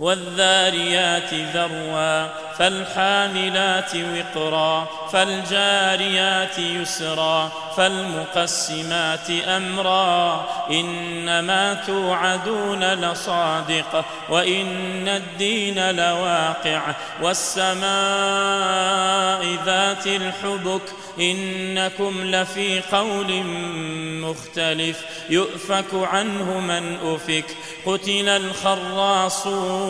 والذاريات ذروا فالحاملات وقرا فالجاريات يسرا فالمقسمات أمرا. إنما توعدون لصادق وإن الدين لواقع والسماء ذات الحبك. إنكم لفي قول مختلف يؤفك عنه من أفك. قتل الخراصون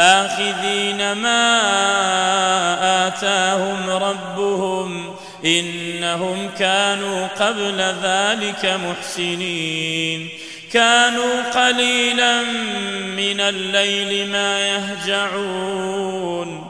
آخذين ما آتاهم ربهم إنهم كانوا قبل ذلك محسنين. كانوا قليلا من الليل ما يهجعون.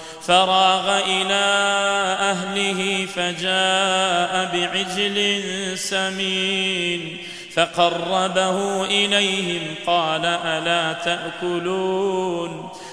فراغ إلى أهله فجاء بعجل سمين فقربه إليهم قال ألا تأكلون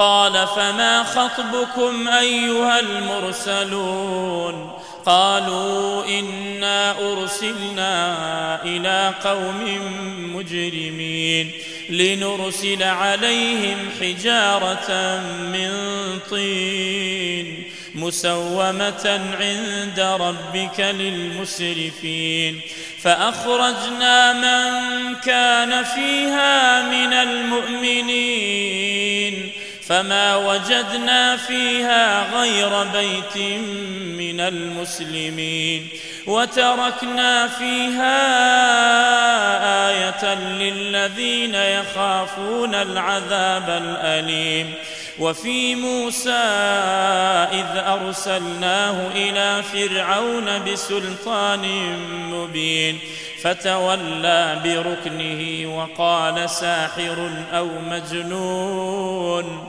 قال فما خطبكم أيها المرسلون قالوا إنا أرسلنا إلى قوم مجرمين لنرسل عليهم حجارة من طين مسومة عند ربك للمسرفين فأخرجنا من كان فيها من المؤمنين فما وجدنا فيها غير بيت من المسلمين وتركنا فيها آية للذين يخافون العذاب الأليم وفي موسى إذ أرسلناه إلى فرعون بسلطان مبين فتولى بركنه وقال ساحر أو مجنون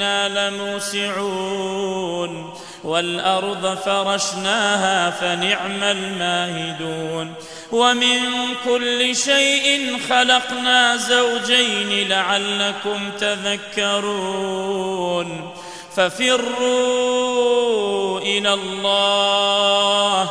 وأنا لموسعون. والأرض فرشناها فنعم الماهدون. ومن كل شيء خلقنا زوجين لعلكم تذكرون. ففروا إلى الله